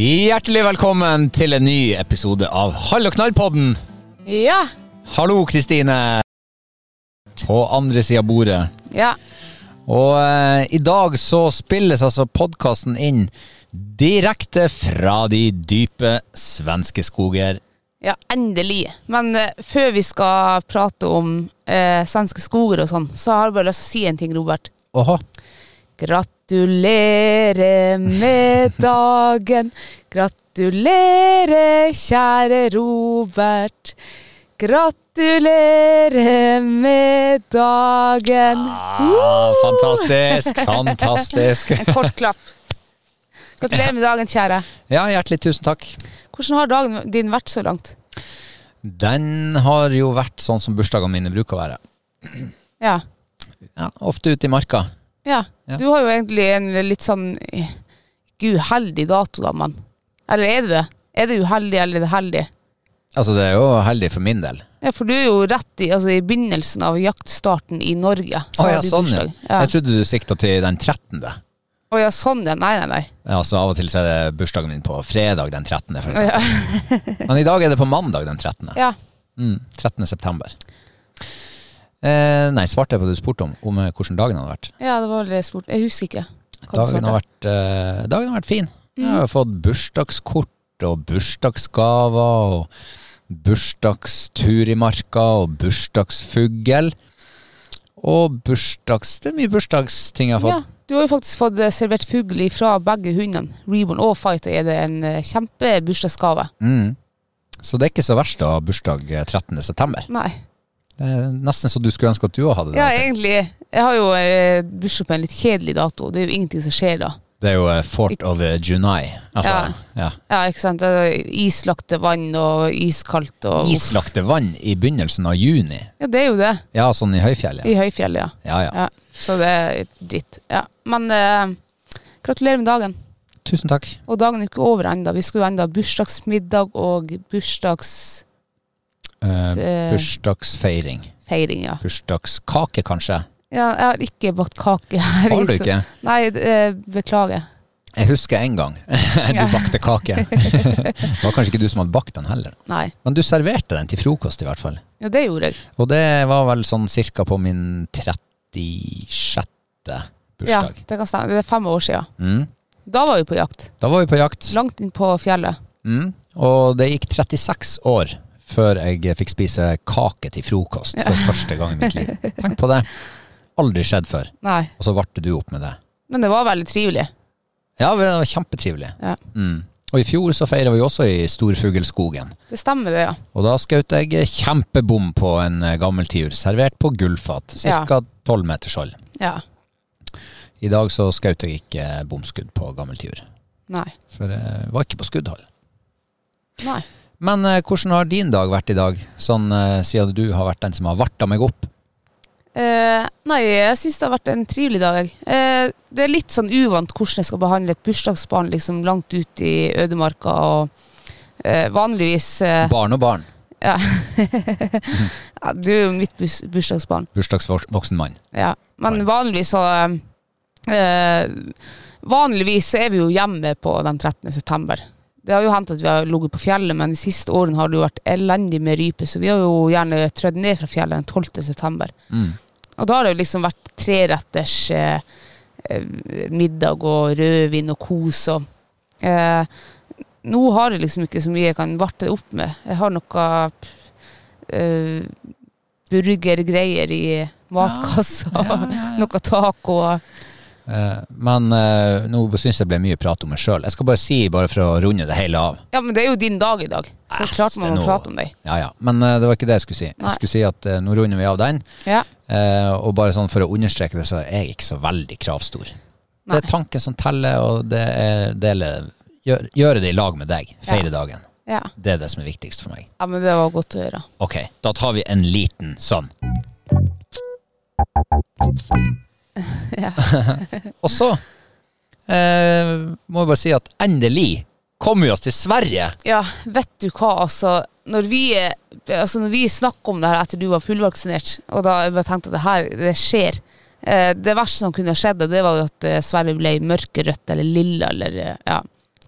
Hjertelig velkommen til en ny episode av Hall og knall-podden. Ja. Hallo, Kristine. På andre sida av bordet. Ja. Og eh, i dag så spilles altså podkasten inn direkte fra de dype svenske skoger. Ja, endelig. Men eh, før vi skal prate om eh, svenske skoger og sånn, så har jeg bare lyst til å si en ting, Robert. Åhå. Gratulerer med dagen. Gratulerer, kjære Robert. Gratulerer med dagen. Ah, fantastisk, fantastisk. En kort klapp. Gratulerer med dagen, kjære. Ja, hjertelig tusen takk. Hvordan har dagen din vært så langt? Den har jo vært sånn som bursdagene mine bruker å være. Ja. Ja, ofte ute i marka. Ja. Ja. Du har jo egentlig en litt sånn eh, ikke uheldig dato, da, mann. Eller er det det? Er det uheldig, eller er det heldig? Altså, det er jo heldig for min del. Ja, for du er jo rett i, altså, i begynnelsen av jaktstarten i Norge. Å ja, sånn, ja. Jeg trodde du sikta til den 13. Å ja, sånn, ja. Nei, nei, nei. Ja, Altså Av og til så er det bursdagen min på fredag den 13., for eksempel. ja. Men i dag er det på mandag den 13. ja. Mm, 13. september. Eh, nei, svarte jeg på det du spurte om, om eh, hvordan dagen hadde vært. ja, det var vel det jeg spurte. Jeg husker ikke. Dagen har vært, eh, dagen har vært fin. Jeg Mm. har fått bursdagskort og bursdagsgaver og bursdagstur i marka og bursdagsfugl. Og bursdags... Det er mye bursdagsting jeg har Ja, fått. du har jo faktisk fått eh, servert fugl fra begge hundene. Reborn og Fighter er det en eh, kjempebursdagsgave. Mm. Så det er ikke så verst å ha bursdag eh, 13. september. Nei. Det er nesten så du skulle ønske at du òg hadde det. Ja, egentlig. Jeg har jo eh, bursdag på en litt kjedelig dato. Det er jo ingenting som skjer da. Det er jo eh, Fort of eh, Junai. Altså, ja. Ja, ikke sant. Det er Islagte vann og iskaldt og Islagte vann i begynnelsen av juni. Ja, det er jo det. Ja, sånn i høyfjellet. I høyfjellet, ja. Ja, ja. ja. Så det er dritt. Ja. Men eh, gratulerer med dagen. Tusen takk. Og dagen er ikke over ennå. Vi skulle jo enda ha bursdagsmiddag og bursdagsfeiring. Eh, bursdagsfeiring. bursdagsfeiring. ja. Bursdagskake, kanskje? ja. Jeg har ikke bakt kake her. Har du ikke? Nei, eh, beklager. Jeg husker en gang du bakte kake. det var kanskje ikke du som hadde bakt den heller. Nei. Men du serverte den til frokost, i hvert fall. Ja, det gjorde jeg. Og det var vel sånn cirka på min 36. Ja, bursdag. det kan stemme. Det er fem år siden. Mm. Da var vi på jakt. Da var vi på jakt. Langt inn på fjellet. Mm. Og det gikk 36 år før jeg fikk spise kake til frokost for første gang i mitt liv. Tenk på det. Aldri skjedd før. Nei. Og så varte du opp med det. Men det var veldig trivelig. Ja, det var kjempetrivelig. Ja. Mm. Og i fjor så feira vi også i Storfuglskogen. Det stemmer, det, ja. Og da skjøt jeg kjempebom på en gammel tiur, servert på gullfat. Ja. Ca. tolv meters hold. Ja. I dag så skjøt jeg ikke bomskudd på gammeltiur, Nei. for jeg var ikke på skuddhold. Nei. Men eh, hvordan har din dag vært i dag, sånn eh, siden du har vært den som har varta meg opp? Eh, nei, jeg syns det har vært en trivelig dag. Eh, det er litt sånn uvant hvordan jeg skal behandle et bursdagsbarn liksom langt ut i ødemarka. Og eh, vanligvis eh, Barn og barn. ja. ja, Du er jo mitt bus bursdagsbarn. Bursdagsvoksen mann. Ja. Men vanligvis så eh, Vanligvis så er vi jo hjemme på den 13. september. Det har jo hendt at vi har ligget på fjellet, men de siste årene har det jo vært elendig med rype, så vi har jo gjerne trødd ned fra fjellet den 12. september. Mm. Og da har det jo liksom vært treretters eh, eh, middag og rødvin og kos og eh, Nå har jeg liksom ikke så mye jeg kan varte det opp med. Jeg har noe eh, burgergreier i matkassa, noe taco. Men eh, nå syns jeg ble mye prat om meg sjøl. Jeg skal bare si, bare for å runde det hele av Ja, men det er jo din dag i dag, så Æsj, klart man må prate om deg. Ja ja, men eh, det var ikke det jeg skulle si. Nei. Jeg skulle si at eh, nå runder vi av den. Ja. Eh, og bare sånn for å understreke det, så er jeg ikke så veldig kravstor. Det er tanken som teller, og det er dele, gjør, gjøre det i lag med deg. Feire Ja. dagen. Ja. Det er det som er viktigst for meg. ja, men det var godt å høre. Ok, da tar vi en liten sånn. og så eh, må jeg bare si at endelig kom vi oss til Sverige. Ja, vet du hva, altså. Når vi, altså når vi snakker om det her etter du var fullvaksinert, og da jeg bare tenkte at det her, det skjer. Eh, det verste som kunne skjedd, det var jo at eh, Sverige ble mørkerødt eller lilla, eller eh, ja.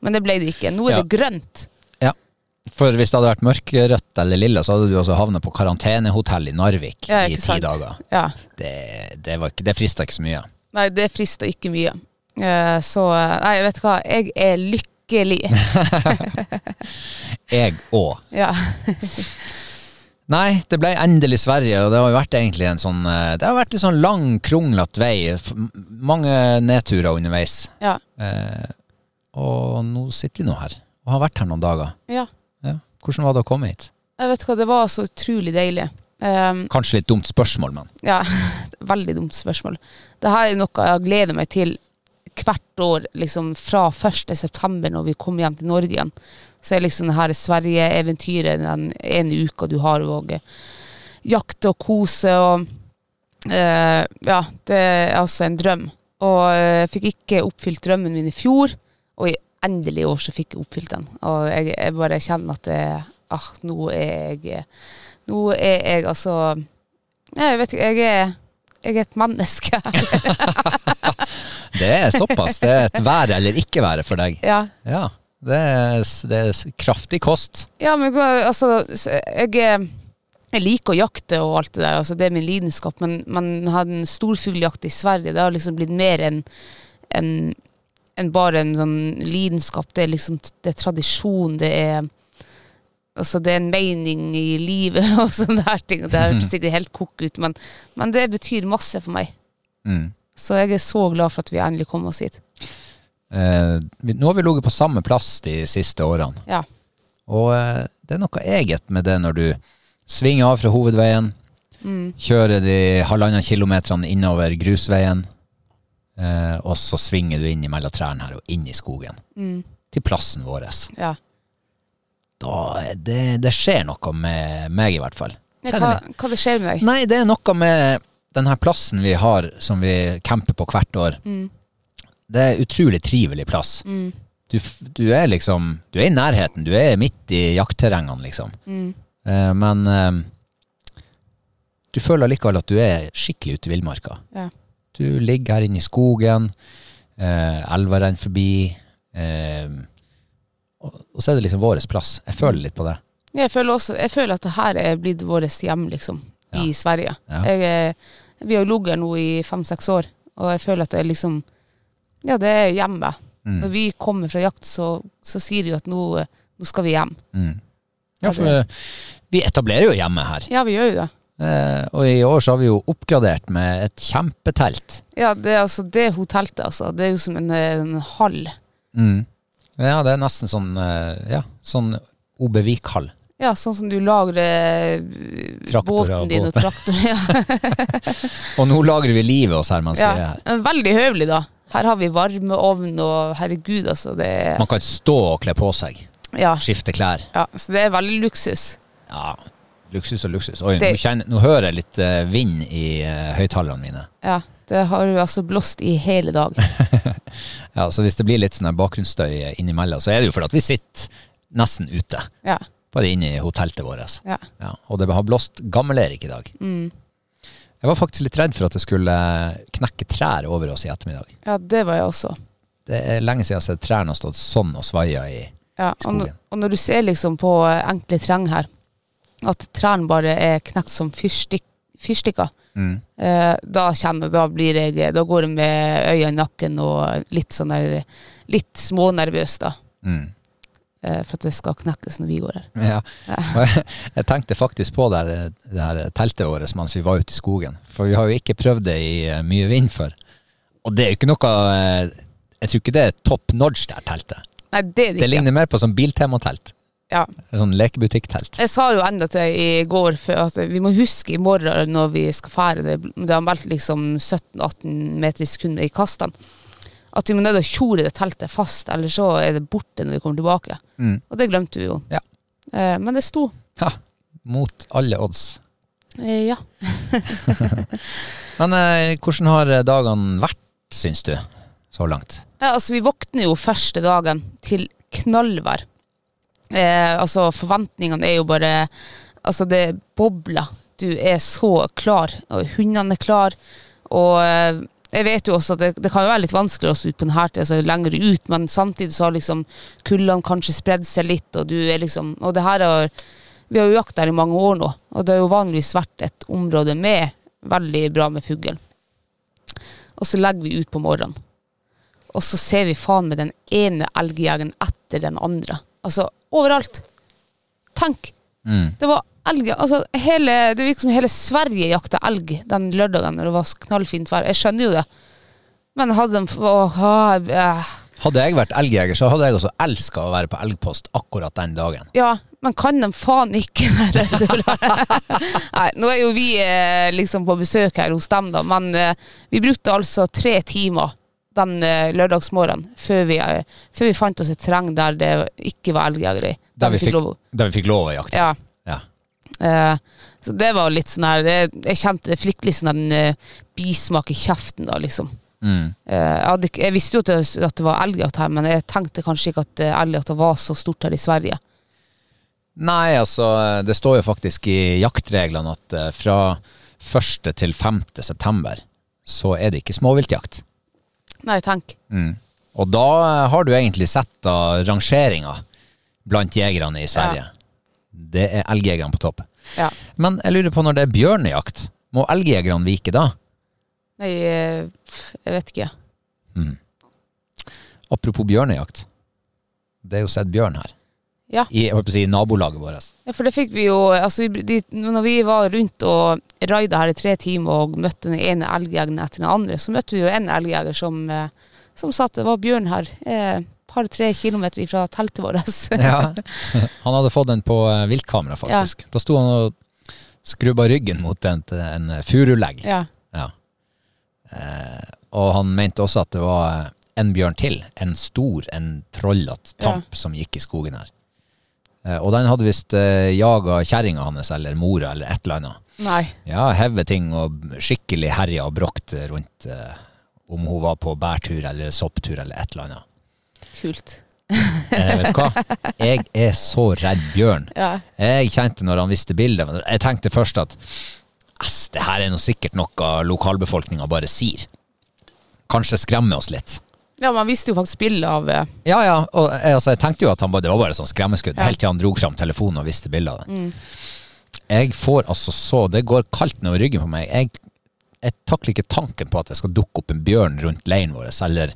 Men det ble det ikke. Nå er Ja. det grønt. For hvis det hadde vært mørkerødt eller lilla, så hadde du også havnet på karantenehotell i Narvik Ja, i ti sant? dager. Ja. Det, det, var ikke- det frista ikke så mye. Nei, det frister ikke mye. Uh, så Nei, vet du hva, jeg er lykkelig. Jeg òg. ja. Nei, det ble endelig Sverige, og det har jo vært egentlig en sånn eh, Det har vært en sånn lang, kronglete vei. Mange nedturer underveis. Ja. Eh, og nå sitter vi nå her, og har vært her noen dager. ja. Hvordan var det å komme hit? Jeg vet hva, det var så utrolig deilig. Um, Kanskje litt dumt spørsmål, men Ja, veldig dumt spørsmål. Det her er noe jeg gleder meg til hvert år, liksom fra 1. september når vi kommer hjem til Norge igjen. Så er liksom det her Sverige-eventyret den ene uka du har, og jakte og kose og uh, Ja, det er altså en drøm. Og eh, jeg fikk ikke oppfylt drømmen min i fjor, og i endelig i år så fikk jeg oppfylt den. Og jeg, jeg bare kjenner at det, ah, nå er jeg Nå er jeg altså jeg vet ikke, jeg er, jeg er et menneske. det er såpass. Det er et være eller ikke være for deg. ja. Ja. Det er, det er kraftig kost. ja, men altså, jeg, jeg liker å jakte og alt det der, altså, det er min lidenskap, men, man hadde en storfugljakt i Sverige, det har liksom blitt mer enn enn- enn bare en sånn lidenskap. Det er liksom det er tradisjon, det er Altså, det er en mening i livet og sånne her ting. og Det høres sikkert helt kokk ut, men, men det betyr masse for meg. Mm. Så jeg er så glad for at vi endelig kom oss hit. Eh, nå har vi ligget på samme plass de siste årene. Ja. Og eh, det er noe eget med det når du svinger av fra hovedveien, Mm. kjører de halvannen kilometerne innover grusveien, eh, og så svinger du inn mellom trærne her og inn i skogen. Mm. Til plassen vår. Ja. Da, det, det skjer noe med meg, i hvert fall. Ja, hva, hva det skjer med deg? Nei, det er noe med den her plassen vi har, som vi camper på hvert år. Mm. Det er utrolig trivelig plass. Mm. Du, du er liksom Du er i nærheten, du er midt i jaktterrengene, liksom. Mm. Eh, men eh, du føler likevel at du er skikkelig ute i villmarka. Ja. Du ligger her inne i skogen, eh, elva renner forbi, eh, og, og så er det liksom vår plass. Jeg føler litt på det. Jeg føler også Jeg føler at det her er blitt vårt hjem, liksom, i Sverige. Ja. Jeg, er- vi har ligget her nå i fem-seks år, og jeg føler at det er liksom Ja, det er hjemme. Mm. Når vi kommer fra jakt, så, så sier de jo at nå, nå skal vi hjem. Mm. Ja, for eh, vi etablerer jo hjemme her. Ja, vi gjør jo det. Eh, og i år så har vi jo oppgradert med et kjempetelt. Ja, det er altså det hotellet, altså. Det er jo som en, en hall. Mm. Ja, det er nesten sånn eh, Ja, sånn OB-Vik-hall. Ja, sånn som du lagrer eh, Traktorer båten din og båter. traktor. Ja. Og nå lagrer vi livet oss her mens vi er ja. her. Veldig høvelig, da. Her har vi varmeovn og herregud, altså. Det Man kan stå og kle på seg. ja, Skifte klær. ja, så det er veldig luksus. Ja, luksus og luksus. Oi, Det- nå, kjenner, nå hører jeg litt eh, vind i uh, høyttalerne mine. Ja, det har jo altså blåst i hele dag. Ja, Så hvis det blir litt sånn her bakgrunnsstøy innimellom, så er det jo fordi at vi sitter nesten ute. Ja. Bare inne i hotellet vårt. ja. Ja, og det har blåst gammel-Erik i dag. Mm. Jeg var faktisk litt redd for at det skulle knekke trær over oss i ettermiddag. Ja, det var jeg også. Det er lenge siden jeg har sett trærne stått sånn og svaia i Ja, og, Skogen. når- og når du ser liksom på enkle treng her, at trærne bare er knekt som fyrstikk, fyrstikker, mm. eh, da kjenner da blir jeg Da går jeg med øya i nakken og litt sånn der Litt smånervøs, da. Mm. eh, For at det skal knekkes når vi går her. Ja. Jeg, jeg tenkte faktisk på det, her- det her teltet vårt mens vi var ute i skogen. For vi har jo ikke prøvd det i eh, mye vind før. Og det er jo ikke noe eh, Jeg tror ikke det er top notch, det her teltet. Nei, det det Det ligner mer på sånn biltematelt. Ja. Sånn lekebutikktelt. Jeg sa jo enda til i går at vi må huske i morgen når vi skal fære det, det har meldt liksom 17-18 meter i sekundet i kastene, at vi må nødt til å tjore det teltet fast, eller så er det borte når vi kommer tilbake. Mm. Og det glemte vi jo. Ja. Eh, men det sto. Ja, mot alle odds. Eh, ja. Men eh, hvordan har dagene vært, syns du, så langt? Ja, altså, vi våkner jo første dagen til knallvær. Eh, altså, forventningene er jo bare Altså, det bobler. Du er så klar, og hundene er klar. Og eh, jeg vet jo også at det, det kan jo være litt vanskelig også ut på denne tida, altså lenger ut, men samtidig så har liksom kullene kanskje spredd seg litt, og du er liksom Og det her har Vi har jo jakta her i mange år nå, og det har jo vanligvis vært et område med veldig bra med fugl. Og så legger vi ut på morgenen. Og så ser vi faen med den ene elgjegeren etter den andre. Altså, overalt. Tenk! Mm. Det var elg altså, hele, Det virker som hele Sverige jakta elg den lørdagen når det var knallfint vær. Jeg skjønner jo det. Men hadde de åh, øh, Hadde jeg vært elgjeger, så hadde jeg også elska å være på elgpost akkurat den dagen. Ja, men kan de faen ikke Nei, nå er jo vi eh, liksom på besøk her hos dem, da, men eh, vi brukte altså tre timer den eh, lørdagsmorgenen før vi, eh, før vi fant oss et terreng der det ikke var elgjegere. Der vi fikk, lov å- der vi fikk lov å jakte. Ja. Ja. Uh, så det var litt sånn her Jeg, Jeg kjente litt sånn den uh, bismak i kjeften da, liksom. Mm. Uh, jeg, hadde, jeg visste jo at det, var elgjakt her, men jeg tenkte kanskje ikke at elgjakta var så stort her i Sverige. Nei, altså, det står jo faktisk i jaktreglene at fra 1. til 5. september så er det ikke småviltjakt. Nei, tenk. Mm. Og da eh, har du egentlig sett da rangeringa blant jegerne i Sverige. Det er elgjegerne på topp. Ja. Men jeg lurer på når det er bjørnejakt, må elgjegerne vike da? Nei, eh, jeg vet ikke. Apropos bjørnejakt. Det er jo sett bjørn her. Ja. I jeg håper å si, nabolaget vårt. Ja, for det fikk vi jo altså de, Når vi var rundt og raida her i tre timer og møtte den ene elgjegeren etter den andre, så møtte vi jo en elgjeger som, eh, som sa at det var bjørn her et par-tre kilometer fra teltet vårt. Ja. Han hadde fått den på eh, viltkamera, faktisk. Da sto han og skrubba ryggen mot en, en furulegg. ja. Ja. Eh, og han mente også at det var en bjørn til. En stor, en trollete tamp som gikk i skogen her. Eh, og den hadde visst eh, jaga kjerringa hans eller mora eller et eller annet. Nei. Ja, Hevet ting og skikkelig herja og brokt rundt eh, om hun var på bærtur eller sopptur eller et eller annet. Kult. Eh, vet hva? Jeg er så redd bjørn. Ja. Jeg kjente når han viste bildet Jeg tenkte først at det her er nå sikkert noe lokalbefolkninga bare sier. Kanskje skremmer oss litt. Ja, man visste jo faktisk bildet av eh, Ja, ja, og jeg, altså, jeg tenkte jo at han bare, det var bare sånn skremmeskudd, Ja. helt til han dro fram telefonen og viste bildet av den. Jeg får altså så Det går kaldt nedover ryggen på meg. Jeg, jeg takler ikke tanken på at det skal dukke opp en bjørn rundt leiren vår, eller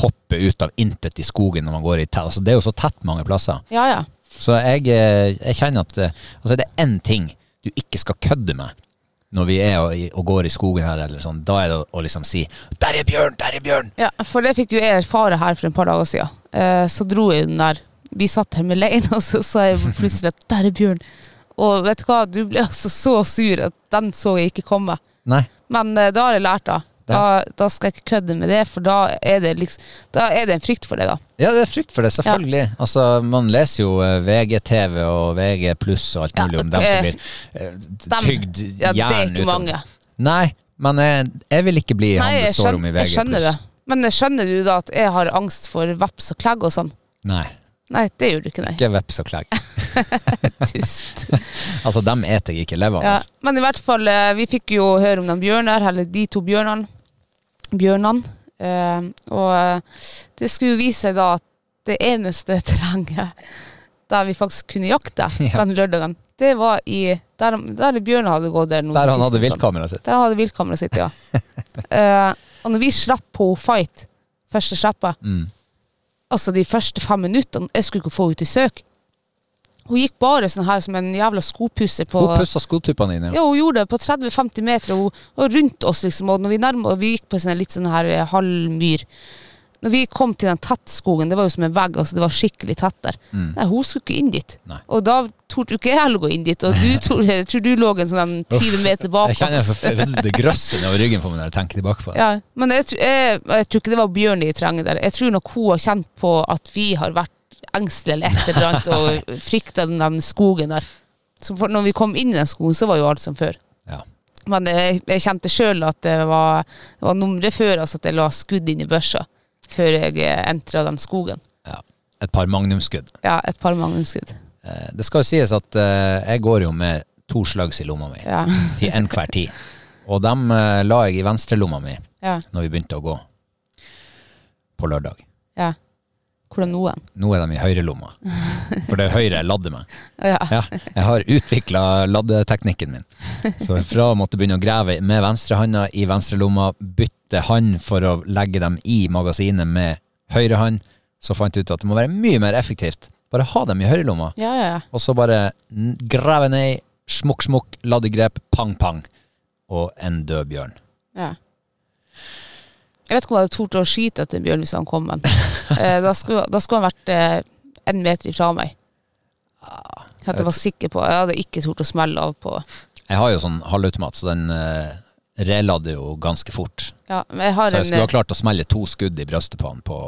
hoppe ut av intet i skogen når man går i telt. Altså, det er jo så tett mange plasser. Ja, ja. Så jeg, eh, jeg kjenner at eh, altså, det er én ting du ikke skal kødde med når vi er og, og går i skogen her, eller sånn, da er det å, å liksom si 'Der er bjørn! Der er bjørn!' Ja, for det fikk jo jeg erfare her for et par dager siden. Eh, så dro jeg den der Vi satt her med leien, og så sa jeg plutselig at 'der er bjørn'. Og vet du hva, du ble altså så sur at den så jeg ikke komme. Nei. Men eh, da har jeg lært, da. Da, da skal jeg ikke kødde med det, for da er det liksom Da er det en frykt for det, da. Ja, det er frykt for det, selvfølgelig. Altså, Man leser jo eh, VGTV og VG pluss og alt Ja, mulig om dem eh, som blir eh, tygd Ja, det er ikke mange. Nei, men jeg, jeg vil ikke bli han Nei, det står om i VG jeg skjønner det. Men eh, skjønner du da at jeg har angst for veps og klegg og sånn? Nei, Nei, det gjør du ikke, nei. ikke veps og klegg. Dust. Altså, dem eter jeg ikke levende. Ja. Men i hvert fall, eh, vi fikk jo høre om de bjørner, eller de to bjørnene. Bjørnene. Eh, og eh, det skulle jo vise seg da at det eneste terrenget der vi faktisk kunne jakte Ja. den lørdagen, det var i der, der bjørnen hadde gått der. Der han hadde viltkameraet sitt. Der han hadde viltkameraet sitt, ja. Eh, og når vi slapp på fight, første slippet, Mm. altså de første fem minuttene, jeg skulle ikke få henne til søk. Hun gikk bare sånn her som en jævla skopusser på Hun pussa skotuppene dine. Ja, ja, hun gjorde det på 30-50 meter, og, og rundt oss, liksom. Og når vi nærmet, og vi gikk på en litt sånn her eh, halvmyr. Når vi kom til den tettskogen, det var jo som en vegg, altså det var skikkelig tett der. Nei, hun skulle ikke inn dit. Nei. Og da torde ikke jeg heller gå inn dit. Og du tror, jeg tror du lå en sånn 20 meter bak Jeg kjenner oss. for- over ryggen på meg når jeg tenker tilbake på det. Ja, men jeg, jeg, jeg tror ikke det var bjørn i terrenget der. Jeg tror nok hun har kjent på at vi har vært engstelige eller et eller annet og frykta den, skogen der. Så for når vi kom inn i den skogen, så var jo alt som før. Ja. Men jeg, jeg kjente sjøl at det var, det var nummeret før altså at jeg la skudd inn i børsa før jeg entra den skogen. Ja. Et par magnumskudd. Ja, et par magnumskudd. Eh, Det skal jo sies at eh, jeg går jo med to slags i lomma mi Ja. til enhver tid. Og dem eh, la jeg i venstrelomma mi ja. når vi begynte å gå på lørdag. ja. Hvordan noen? Nå er de i høyrelomma, for det er høyre jeg ladder med. Ja. Ja, jeg har utvikla laddeteknikken min. Så fra å måtte begynne å grave med venstrehånda i venstrelomma, bytte hand for å legge dem i magasinet med høyrehånd, så fant jeg ut at det må være mye mer effektivt. Bare ha dem i høyrelomma, Ja, ja, ja. og så bare grave ned, smukk, smukk, laddegrep, pang, pang, og en død bjørn. Ja. Jeg vet ikke om jeg hadde tort å skyte etter en bjørn hvis han kom, men eh, da, skulle, da skulle han vært eh, en meter ifra meg. At jeg var sikker på Jeg hadde ikke tort å smelle av på Jeg har jo sånn halvautomat, så den eh, relader jo ganske fort. Ja, men jeg har, Så jeg en, skulle ha eh, klart å smelle to skudd i brystet på han på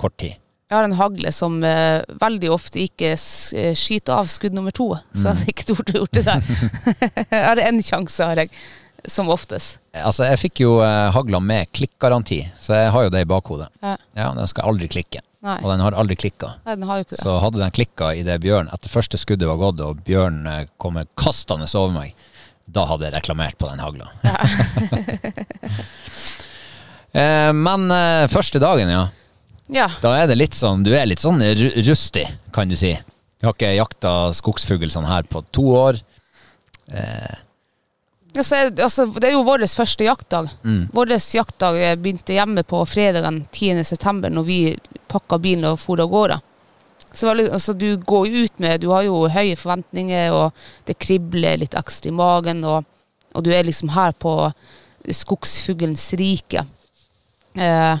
kort tid. jeg har en hagle som eh, veldig ofte ikke eh, skyter av skudd nummer to, så jeg hadde ikke tort å gjort det der. jeg har en sjanse, har jeg, som oftest. Altså, jeg fikk jo uh, hagla med klikkgaranti, så jeg har jo det i bakhodet. Ja. Ja, den skal aldri klikke. Nei. Og den har aldri klikka. Så hadde den klikka idet bjørn, etter første skuddet var gått, og bjørn eh, kommer kastende over meg, da hadde jeg reklamert på den hagla. eh, men eh, første dagen, ja. Ja. Da er det litt sånn Du er litt sånn ru- rustig, kan du si. Du har ikke jakta skogsfugl sånn her på to år. Altså, altså, det er jo vår første jaktdag. Mm. Vår jaktdag eh, begynte hjemme på fredagen 10. september, når vi pakka bilen og for av gårde. Så altså, du går ut med Du har jo høye forventninger, og det kribler litt ekstra i magen, og, og du er liksom her på skogsfuglens rike. Eh,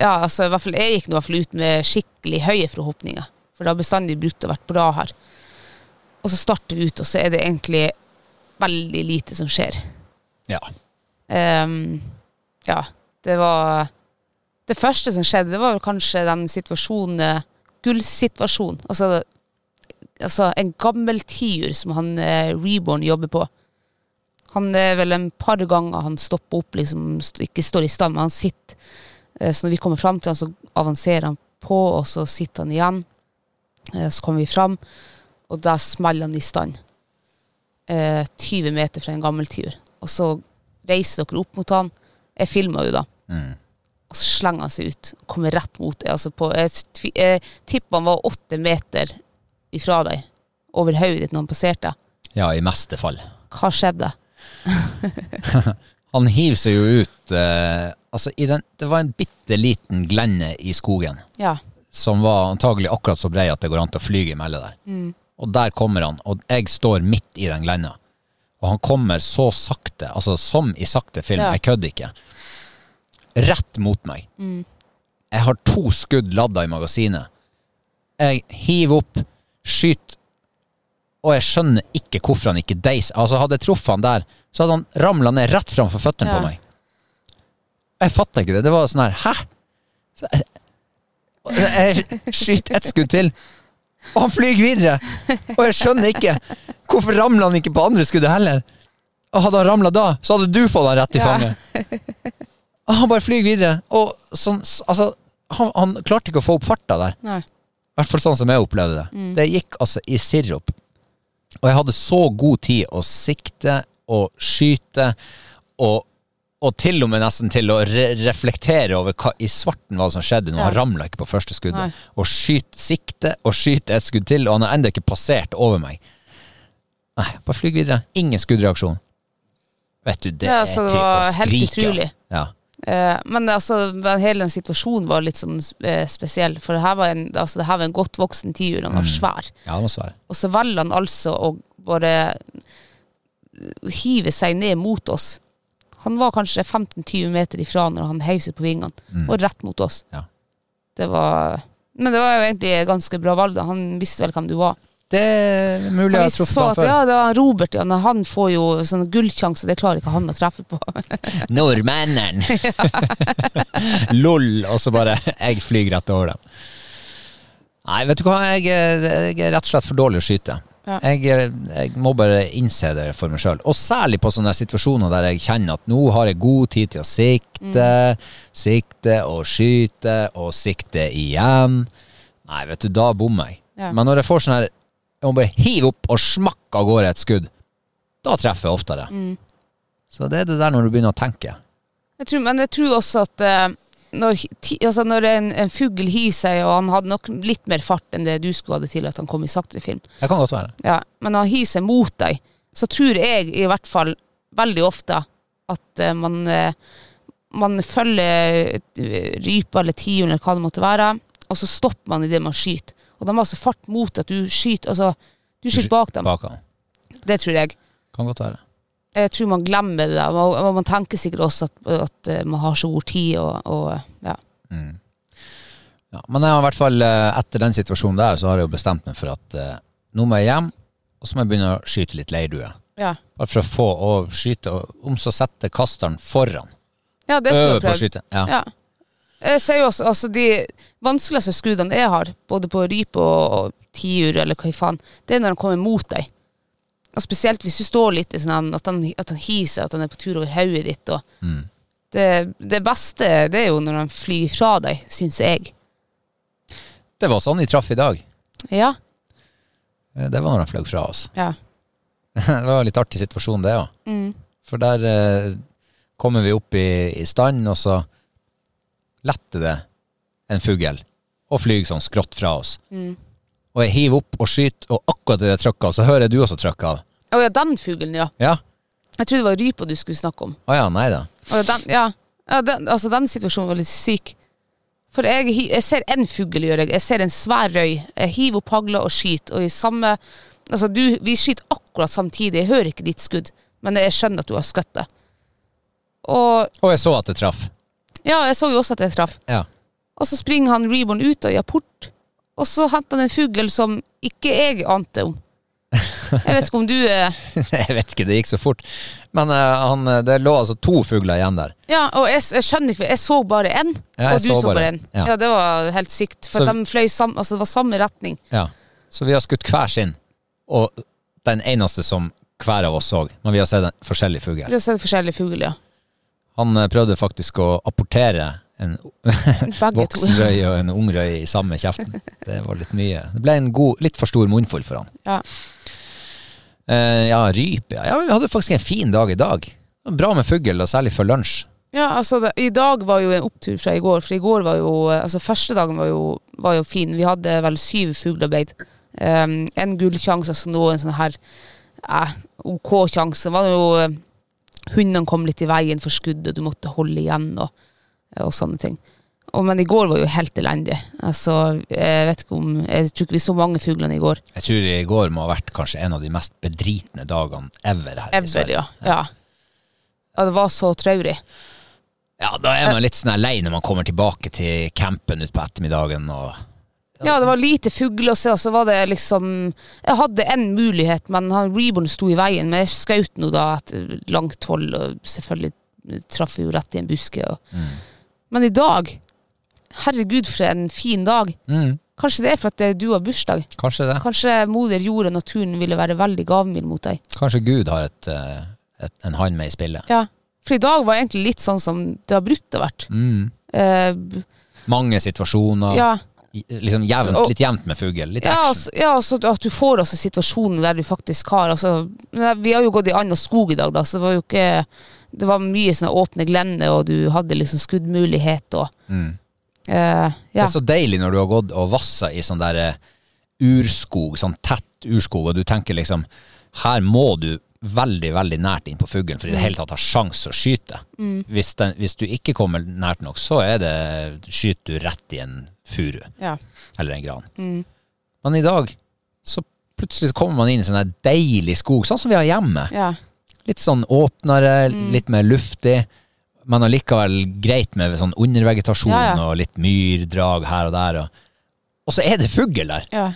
ja, altså, i hvert fall, jeg gikk nå i hvert fall ut med skikkelig høye forhåpninger, for det har bestandig brukt å vært bra her. Og så starter vi ut, og så er det egentlig veldig lite som skjer. Ja. Um, ja, det var Det første som skjedde, det var vel kanskje den situasjonen eh, Gullsituasjonen. Altså, altså en gammel tiur som han eh, Reborn jobber på. Han er vel en par ganger han stopper opp, liksom ikke står i stand, men han sitter. Eh, så når vi kommer fram til han, så avanserer han på, og så sitter han igjen. Eh, så kommer vi fram, og da smeller han i stand. Eh, 20 meter fra en gammel tiur. Og så reiser dere opp mot han. Jeg filmer jo da. Mm. Og så slenger han seg ut. Kommer rett mot deg. Altså på, jeg, jeg tipper han var åtte meter ifra deg. Over hodet ditt når han passerte. ja, i meste fall. Hva skjedde? Han hiver seg jo ut eh, Altså, i den, det var en bitte liten glenne i skogen Ja. som var antagelig akkurat så brei at det går an til å flyge imellom der. Og der kommer han, og jeg står midt i den glenda. og han kommer så sakte, altså som i sakte film, Ja. jeg kødder ikke, rett mot meg. Jeg har to skudd ladda i magasinet. Jeg hiver opp, skyter, og jeg skjønner ikke hvorfor han ikke deiser. Altså, hadde jeg truffet han der, så hadde han ramla ned rett framfor føttene Ja. på meg. Jeg fatta ikke det. Det var sånn her Hæ? Så jeg, jeg skyter ett skudd til, og han flyr videre! Og jeg skjønner ikke hvorfor ramla han ikke på andre skuddet heller. Og hadde han ramla da, så hadde du fått han rett i fanget. Og han bare flyr videre. Og sånn, altså, han, han klarte ikke å få opp farta der. I hvert fall sånn som jeg opplevde det. Mm. Det gikk altså i sirup. Og jeg hadde så god tid å sikte og skyte, og, og til og med nesten til å re reflektere over hva i svarten var det som skjedde. Nå Ja. han ramla ikke på første skuddet. Nei. Og skyte, sikte og skyte et skudd til, og han har ennå ikke passert over meg. Nei, bare flyg videre. Ingen skuddreaksjon. Vet du, det Ja, er så det til å skrike av. Ja. Eh, men altså, hele den situasjonen var litt sånn eh, spesiell. For det her var en, altså, det her var en godt voksen tiur, han var Mm. svær. ja, han var svær. Og så velger han altså å bare hive seg ned mot oss. Han var kanskje 15-20 meter ifra når han heiv seg på vingene, og rett mot oss. Mm. Ja. Det var Men det var jo egentlig ganske bra valg. da. Han visste vel hvem du var. Det er mulig jeg ha har truffet ham før. ja, det var Robert, ja. Han får jo sånne gullsjanser, det klarer ikke han å treffe på. Nordmennene! Lol, og så bare Jeg flyr rett over dem. Nei, vet du hva, jeg, jeg er rett og slett for dårlig å skyte. Ja. Jeg, er- jeg må bare innse det for meg sjøl. Og særlig på sånne situasjoner der jeg kjenner at nå har jeg god tid til å sikte, sikte og skyte og sikte igjen. Nei, vet du, da bommer jeg. Ja. Men når jeg får sånn her Jeg må bare hive opp og smakke av gårde et skudd. Da treffer jeg oftere. Så det er det der når du begynner å tenke. Jeg tror, men jeg tror også at eh, når, altså når en, en fugl seg, og han hadde nok litt mer fart enn det du skulle hadde til at han kom i saktere film, Det kan godt være. ja, men når han seg mot deg, så tror jeg i hvert fall veldig ofte at eh, man, eh, man følger eh, rypa eller tiuren eller hva det måtte være, og så stopper man idet man skyter. Og de har så fart mot at du skyter altså, du skyter bak dem. Bak han. Det tror jeg. Kan godt være. Jeg tror man glemmer det Da. Og man tenker sikkert også at, at eh, man har så god tid og, og ja. Ja, men jeg har i hvert fall eh, etter den situasjonen der, så har jeg jo bestemt meg for at eh, nå må jeg hjem, og så må jeg begynne å skyte litt leirdue. Ja, Bare for å få å skyte, og om så sette kasteren foran. ja det skal Øve på å skyte. Ja. Ja. Jeg ser jo også, altså de vanskeligste skuddene jeg har, både på rype og, og tiur eller hva i faen, det er når de kommer mot deg. Og spesielt hvis du står litt i sånn at han, at han hiver seg, at han er på tur over hodet ditt. Og Mm. det, det beste det er jo når han flyr fra deg, syns jeg. Det var sånn de traff i dag. Ja. Eh, Det var når han fløy fra oss. ja. det var en litt artig situasjon, det òg. Mm. For der eh, kommer vi opp i, i stand, og så letter det en fugl og flyr sånn skrått fra oss. Mm. Og jeg hiver opp og skyter, og akkurat i det trykket, så hører jeg du også trykke av. Å ja, den fuglen, ja. Ja? Jeg trodde det var rypa du skulle snakke om. Å ja, nei da. Og den, ja, ja den, altså den situasjonen var litt syk. For jeg, jeg ser en fugl, gjør jeg. Jeg ser en svær røy. Jeg hiver opp hagla og skyter. Og i samme Altså, du, vi skyter akkurat samtidig. Jeg hører ikke ditt skudd, men jeg skjønner at du har skutt det. Og Og jeg så at det traff. ja, jeg så jo også at det traff. Ja. Og så springer han Reborn ut av apport, og så henta han en fugl som ikke jeg ante om. Jeg vet ikke om du eh, jeg vet ikke, det gikk så fort. Men eh, han, eh, det lå altså to fugler igjen der. Ja, og jeg, jeg skjønner ikke, jeg så bare én, Ja, jeg og du så så bare bare én. Ja. Ja. det var helt sykt. For Så- at de fløy sam, altså det var samme retning. Ja. Så vi har skutt hver sin, og den eneste som hver av oss så. Men vi har sett en forskjellig fugl. Vi har sett forskjellige fugler, ja. Han eh, prøvde faktisk å apportere en voksen røy og en ung røy i samme kjeften. Det var litt mye. Det ble en god, litt for stor munnfull for han. Ja. Uh, ja, rype. Ja. vi hadde faktisk en fin dag i dag. Bra med fugl, og særlig for lunsj. Ja, altså det, I dag var jo en opptur fra i går, for i går var jo Altså første dagen var jo, var jo fin. Vi hadde vel syv fuglearbeid. Um, en gullsjanse, altså nå en sånn her eh, OK sjanse. Var jo eh, Hundene kom litt i veien for skuddet, du måtte holde igjen og, og sånne ting. Og, men i går var jo helt elendig. Altså, jeg vet ikke om Jeg tror ikke vi så mange fuglene i går. Jeg tror i går må ha vært kanskje en av de mest bedritne dagene ever her i Sverige. ja. ja. Ja, det var så traurig. Ja, da er man litt sånn lei når man kommer tilbake til campen utpå ettermiddagen og Ja, det var lite fugler å se, og så var det liksom Jeg hadde en mulighet, men han Reborn sto i veien. Men jeg skjøt nå da etter langt hold, og selvfølgelig traff jo rett i en buske. Og. Men i dag Herregud, for en fin dag. mm, Kanskje det er for at det- du har bursdag. Kanskje det. Kanskje moder jord og naturen ville være veldig gavmild mot deg. Kanskje Gud har et, eh, et, en hand med i spillet. Ja. For i dag var egentlig litt sånn som det har brukt å vært. Mm. Eh, Mange situasjoner. ja. Liksom jevnt, Og- litt jevnt med fugl. Litt Ja, action. altså, ja altså at du får også situasjoner der du faktisk har altså, Vi har jo gått i and og skog i dag, da, så det var jo ikke Det var mye sånne åpne glenner, og du hadde liksom skuddmulighet og Mm. eh, Det er så deilig når du har gått og vassa i sånn der eh, urskog, sånn tett urskog, og du tenker liksom Her må du veldig, veldig nært inn på fuglen for i Mm. det hele tatt ha sjanse å skyte. Hvis, den, hvis du ikke kommer nært nok, så er det skyter du rett i en furu ja. eller en gran. Mm. Men i dag så plutselig så kommer man inn i sånn der deilig skog, sånn som vi har hjemme. ja. Litt sånn åpnere, Mm. litt mer luftig. Men allikevel greit med sånn undervegetasjon Ja, ja. og litt myrdrag her og der. Og, og så er det fugl der! ja.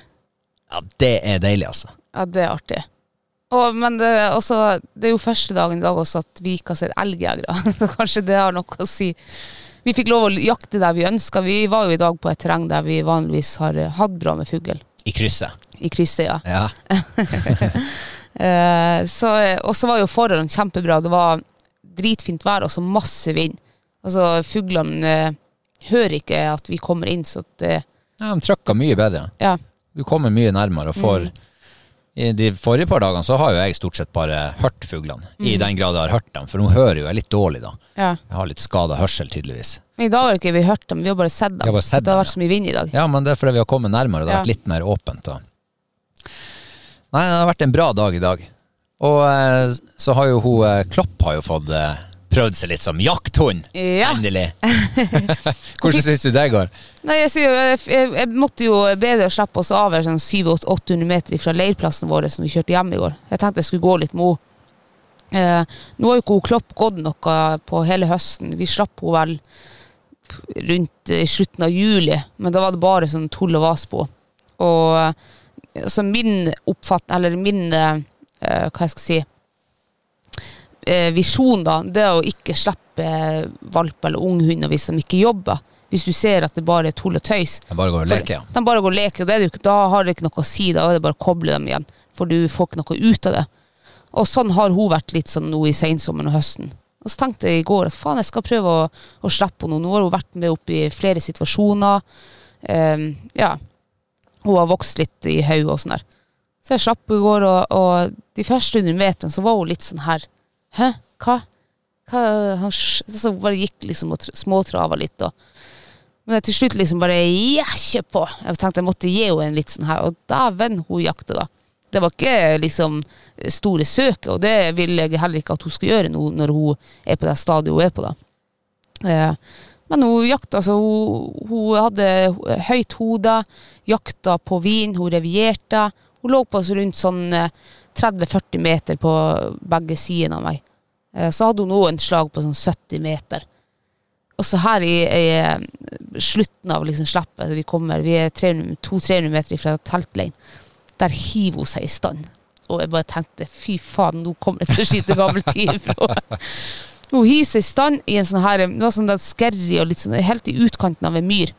Ja, det er deilig, altså. Ja, det er artig. Og, men det, er også, det er jo første dagen i dag også at vi ikke har sett elgjegere, så kanskje det har noe å si. Vi fikk lov å jakte der vi ønska. Vi var jo i dag på et terreng der vi vanligvis har eh, hatt bra med fugl. I krysset. I krysset, ja. Ja. Eh, så, og så var jo forholdene kjempebra. Det var dritfint vær og så masse vind. Altså, fuglene eh, hører ikke at vi kommer inn, så at eh, ja de trøkker mye bedre. Ja. Du kommer mye nærmere og får Mm. I de forrige par dagene så har jo jeg stort sett bare hørt fuglene. Mm. I den grad jeg har hørt dem, for nå hører jo jeg litt dårlig, da. ja. Jeg har litt skada hørsel, tydeligvis. Men i dag har ikke vi hørt dem, vi har bare sett dem. Bare sett det har dem, vært så mye vind i dag. Ja, men det er fordi vi har kommet nærmere, det har Ja. vært litt mer åpent. Da. Nei, det har vært en bra dag i dag. Og eh, så har jo hun eh, Klopp har jo fått eh, prøvd seg litt som jakthund. Ja. Endelig. Hvordan syns du det går? Nei, jeg, jeg, jeg, måtte jo bedre slippe oss av sånn 700-800 meter fra leirplassen vår som vi kjørte hjem i går. Jeg tenkte jeg skulle gå litt med henne. Eh, nå har jo ikke Klopp gått noe på hele høsten. Vi slapp henne vel rundt slutten av juli, men da var det bare sånn tull og vas på. Og så min oppfatt... eller min eh, Hva jeg skal si uh, visjon, da, det er å ikke slippe valp eller unghunder hvis de ikke jobber. Hvis du ser at det bare er tull og tøys. De bare går og leker, ja. De bare går og leker, og det det ikke, da har det ikke noe å si. Da er det bare å koble dem igjen, for du får ikke noe ut av det. Og sånn har hun vært litt sånn nå i sensommeren og høsten. Og så tenkte jeg i går at faen, jeg skal prøve å, å slippe henne. Nå har hun vært med opp i flere situasjoner. Um, ja. Hun har vokst litt i hodet og sånn der. Så jeg slapp i går, og, og de første 100 meterne så var hun litt sånn her Hæ? Hva? Hva han, så bare gikk liksom og småtrava litt. Og, men jeg til slutt liksom bare ja, kjør på. Jeg tenkte jeg måtte gi henne en litt sånn her, og dæven, hun jakter da. Det var ikke liksom store søket, og det vil jeg heller ikke at hun skal gjøre nå når hun er på det stadiet hun er på da. Eh, men hun jakta, så hun, hun hadde høyt hode, jakta på vin, hun revierte. Hun lå på oss rundt sånn eh, 30-40 meter på begge sidene av meg. Eh, Så hadde hun òg en slag på sånn 70 meter. Og så her i, i slutten av liksom slippet, vi kommer, vi er 200-300 meter fra teltleiren, der hiver hun seg i stand. Og jeg bare tenkte, fy faen, nå kommer jeg til å skyte gammel tyv. hun hiver seg i stand i en sånn her, noe sånn skerry og litt sånn, helt i utkanten av en myr.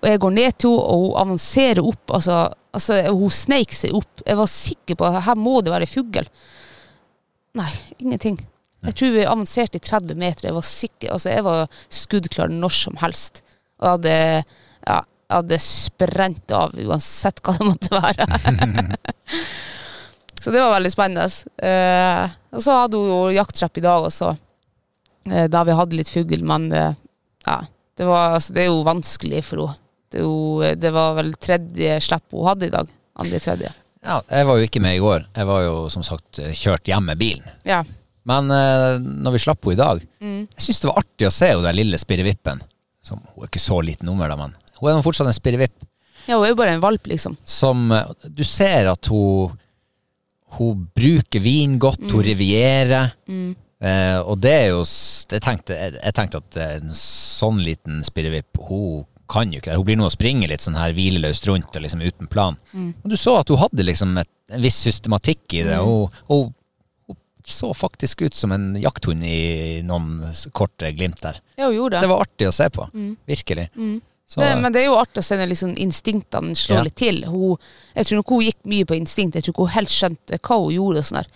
Og jeg går ned til henne, og hun avanserer opp, altså, altså hun sneik seg opp. Jeg var sikker på at her må det være fugl. Nei, ingenting. Jeg tror vi avanserte i 30 meter. Jeg var sikker, altså jeg var skuddklar når som helst. Og jeg hadde, ja, jeg hadde sprent av uansett hva det måtte være. så det var veldig spennende. Eh, og så hadde hun jo jakttrepp i dag også, eh, da vi hadde litt fugl, men eh, ja, det, var, altså, det er jo vanskelig for henne. Det, jo, det var vel tredje slipp hun hadde i dag. Andre tredje. ja. Jeg var jo ikke med i går. Jeg var jo som sagt kjørt hjem med bilen. Ja. Men eh, når vi slapp henne i dag Mm. Jeg syns det var artig å se henne den lille spirrevippen som, Hun er ikke så liten nummer, da, men hun er fortsatt en spirrevipp Ja, hun er jo bare en valp, liksom. som eh, Du ser at hun Hun bruker vin godt, hun rivierer. Eh, og det er jo Jeg tenkte, jeg, jeg tenkte at en sånn liten spirrevipp Hun kan jo ikke det. Hun blir nå å springe litt sånn her hvileløst rundt og liksom uten plan. Og du så at hun hadde liksom et, en viss systematikk i det. Og, og hun så faktisk ut som en jakthund i noen korte glimt der. Ja, hun gjorde det. Det var artig å se på. Virkelig. Så, det, men det er jo artig å se når liksom instinktene slår Ja. litt til. Hun, jeg tror nok hun gikk mye på instinkt. Jeg tror ikke hun helt skjønte hva hun gjorde. og sånn der.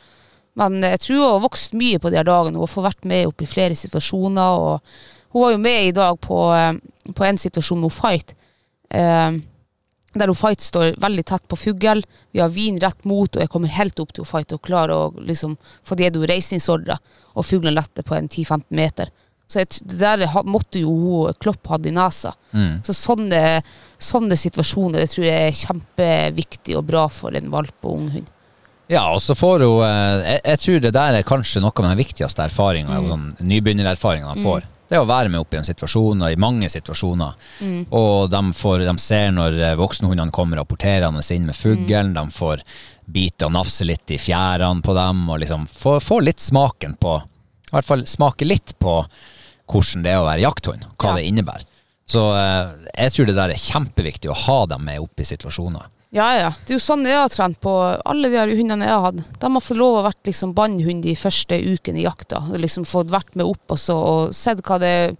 Men jeg tror hun har vokst mye på de her dagene. Hun har fått vært med opp i flere situasjoner. og Hun var jo med i dag på, eh, på en situasjon med Fight. Eh, der hun Fight står veldig tett på fugl. Vi har vin rett mot, og jeg kommer helt opp til hun Fight og klarer å liksom få gitt henne reisningsordre. Og fuglen letter på en 10-15 meter. Så jeg, det der måtte jo Klopp hatt i nesa. Så sånne, sånne situasjoner det tror jeg er kjempeviktig og bra for en valp og ung hund. Ja, og så får hun eh, jeg, jeg tror det der er kanskje noe av den viktigste erfaringa, Mm. sånn nybegynnererfaringa de får. Det er å være med opp i en situasjon, og i mange situasjoner. Mm. Og de, får, de ser når eh, voksenhundene kommer rapporterende inn med fuglen, Mm. de får bite og nafse litt i fjærene på dem, og liksom får, får litt smaken på I hvert fall smake litt på hvordan det er å være jakthund, hva Ja. det innebærer. Så eh, jeg tror det der er kjempeviktig å ha dem med opp i situasjoner. Ja, ja. Det er jo sånn jeg har trent på alle de her hundene jeg har hatt. De har fått lov å vært liksom bannhund de første ukene i jakta. Liksom fått vært med opp også, og sett hva det,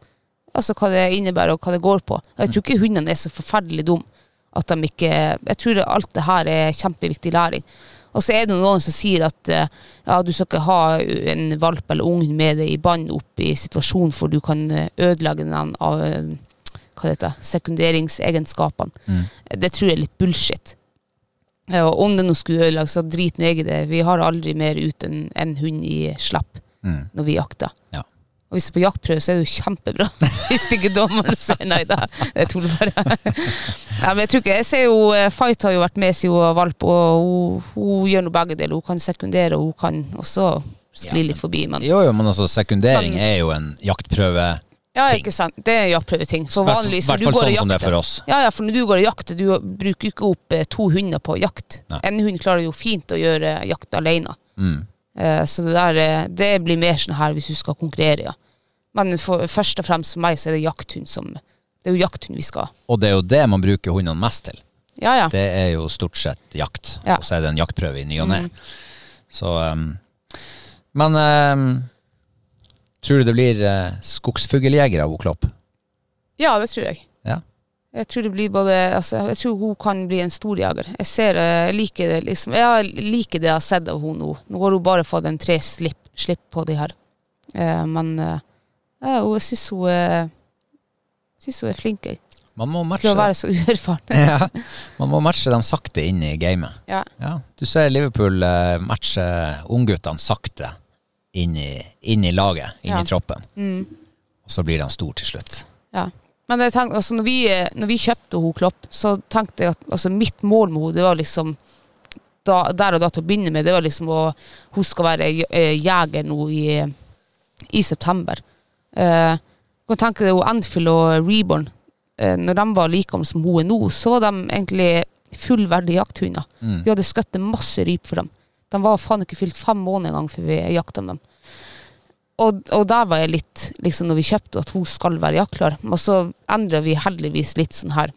altså hva det innebærer og hva det går på. Jeg tror ikke hundene er så forferdelig dumme at de ikke Jeg tror alt det her er kjempeviktig læring. Og så er det noen som sier at eh, ja, du skal ikke ha en valp eller ungen med deg i bånd opp i situasjonen, for du kan eh, ødelegge den av eh, hva det heter, sekunderingsegenskapene. Det tror jeg er litt bullshit. Og om det nå skulle ødelegge, så drit nå jeg i det. Vi har aldri mer ut enn en hund i slapp Mm. når vi jakter. Ja. Og hvis du er på jaktprøve, så er det jo kjempebra. hvis ikke dommeren sier nei da. Jeg tror det bare. ja, men jeg tror ikke, jeg ser jo, eh, Fight har jo vært med siden hun var valp, og hun, hun gjør nå begge deler. Hun kan sekundere, og hun kan også skli litt forbi. Men Jo, jo, men altså sekundering er jo en jaktprøve ja, ikke sant. Det er jaktprøveting. For vanligvis når du går sånn det er jakter-. Ja, ja, for når du går og jakter, du bruker ikke opp eh, to hunder på jakt. Nei. En hund klarer jo fint å gjøre jakt alene. Mm. Uh, Så det der eh, Det blir mer sånn her hvis du skal konkurrere, ja. Men for, først og fremst for meg så er det jakthund som Det er jo jakthund vi skal ha. Og det er jo det man bruker hundene mest til. Ja, ja. Det er jo stort sett jakt, Ja. og så er det en jaktprøve i ny og ne. Mm. Så um, Men um, tror du det blir uh, skogsfugljegere av Oklopp? Ja, det tror jeg. Ja. Jeg tror det blir både altså, Jeg tror hun kan bli en storjeger. Jeg ser eh, Jeg liker det liksom Jeg liker det jeg har sett av henne nå. Nå har hun bare fått en tre slipp, slipp på de her. Eh, men eh, ja, hun- jeg syns hun hun er flink til å være så uerfaren. ja, man må matche dem sakte inn i gamet. Ja. Ja, du ser Liverpool uh, matche ungguttene sakte inn i, inn i laget, inn i troppen. Mm. Og så blir de store til slutt. Ja. Men jeg tenkte, altså, når, vi, når vi kjøpte hun Klopp, så tenkte jeg at altså, mitt mål med henne, det var liksom da, Der og da til å begynne med, det var liksom å Hun skal være eh, jeger nå i, i september. Eh, kan tenke deg Anfield og Reborn. Eh, når de var like om som hun er nå, så var de egentlig fullverdige jakthunder. Vi hadde skutt masse ryp for dem. De var faen ikke fylt fem måneder engang før vi jakta dem. Og, og der var jeg litt, liksom når vi kjøpte at hun skal være jaktklar. Og så endrer vi heldigvis litt sånn her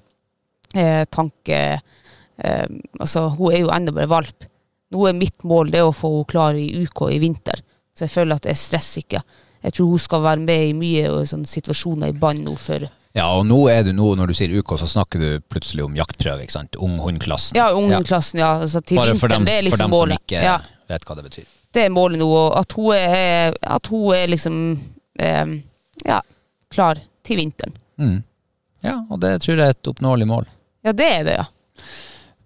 eh, tanke eh, Altså, hun er jo ennå bare valp. Nå er mitt mål det å få henne klar i uka i vinter. Så jeg føler at jeg stresser ikke. Jeg tror hun skal være med i mye og sånne situasjoner i bånd nå for Ja, og nå er du nå, når du sier UK, så snakker du plutselig om jaktprøve, ikke sant? Unghundklassen. Ja, unghundklassen ja. Altså, til Bare for vinteren, dem, det er for dem målet. som ikke Ja. vet hva det betyr. det er målet nå, og at hun er, at hun er liksom eh, ja, klar til vinteren. Mm. Ja, og det tror jeg er et oppnåelig mål. Ja, det er det, ja.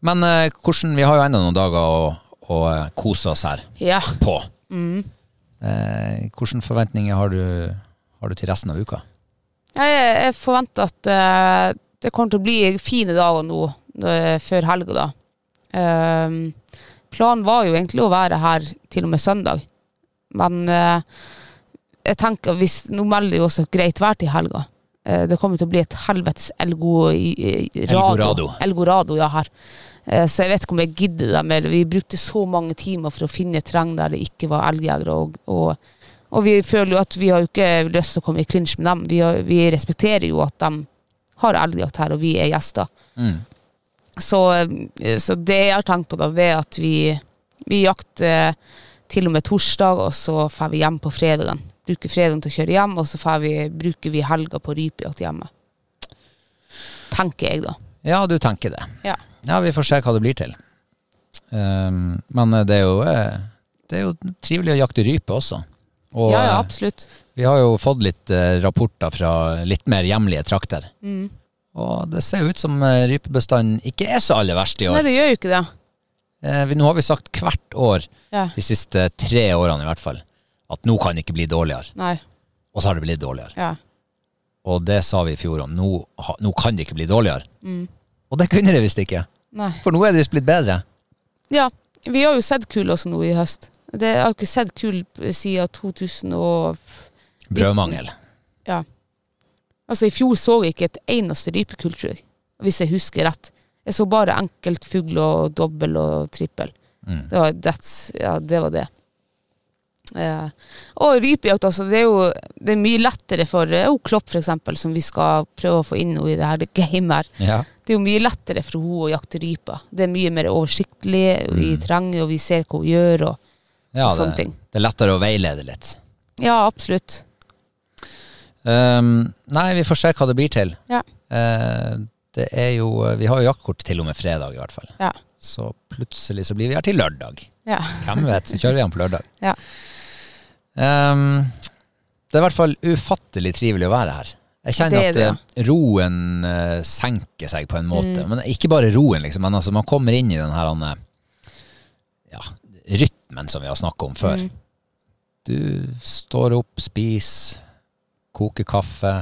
Men eh, hvordan, vi har jo enda noen dager å, å eh, kose oss her Ja. på. Eh, hvilke forventninger har du, har du til resten av uka? Jeg, jeg forventer at eh, det kommer til å bli fine dager nå eh, før helga, da. Ehm, planen var jo egentlig å være her til og med søndag, men eh, jeg tenker hvis Nå melder jo også greit vær til helga. Eh, det kommer til å bli et helvetes elgo, i- i- Elgorado. Elgorado, ja, her. Eh, så jeg vet ikke om jeg gidder det mer. Vi brukte så mange timer for å finne terreng der det ikke var elgjegere. Og, og, og vi føler jo at vi har jo ikke lyst til å komme i klinsj med dem. Vi, har, vi respekterer jo at de har elgjakt her, og vi er gjester. Mm. Så, eh, så det jeg har tenkt på, da, det er at vi, vi jakter til og med torsdag, og så drar vi hjem på fredagen. Bruker fredagen til å kjøre hjem, og så vi, bruker vi helga på rypejakt hjemme. Tenker jeg, da. Ja, du tenker det. Ja. Ja, vi får se hva det blir til. Um, men det er, jo, eh, det er jo trivelig å jakte rype også. Og ja, ja, eh, absolutt. vi har jo fått litt eh, rapporter fra litt mer hjemlige trakter. Mm. Og det ser jo ut som eh, rypebestanden ikke er så aller verst i år. Nei, det gjør jo ikke det. Eh, vi, nå har vi sagt hvert år, Ja. de siste tre årene i hvert fall, at nå kan det ikke bli dårligere. Nei. Og så har det blitt dårligere. Ja. Og det sa vi i fjor om. Nå, nå kan det ikke bli dårligere. Mm. Og det kunne det visst ikke. Nei. For nå er det visst blitt bedre. Ja. Vi har jo sett kul også nå i høst. Det jeg har ikke sett kul siden 2000 og Brødmangel. Ja. Altså, i fjor så jeg ikke et eneste rypekull, tror jeg. Hvis jeg husker rett. Jeg så bare enkeltfugl og dobbel og trippel. Mm. Det var, that's, ja, det var det. Eh, og rypejakt, altså. Det er jo det er mye lettere for oh, Klopp, eksempel, som vi skal prøve å få inn i det her gamet her. Ja. Det er jo mye lettere for henne å jakte ryper. Det er mye mer oversiktlig i terrenget, og vi ser hva hun gjør. Og, ja og sånne det, ting. det er lettere å veilede litt. ja, absolutt. Um, nei, vi får se hva det blir til. Ja. Uh, det er jo Vi har jo jaktkort til og med fredag, i hvert fall. Ja. Så plutselig så blir vi her til lørdag. Ja. Hvem vet, så kjører vi igjen på lørdag. Ja. Um, det er i hvert fall ufattelig trivelig å være her. Jeg kjenner Det det. at eh, roen eh, senker seg på en måte. Mm. Men ikke bare roen, liksom. Men altså, man kommer inn i den her ja, rytmen som vi har snakka om før. Mm. Du står opp, spiser, koker kaffe,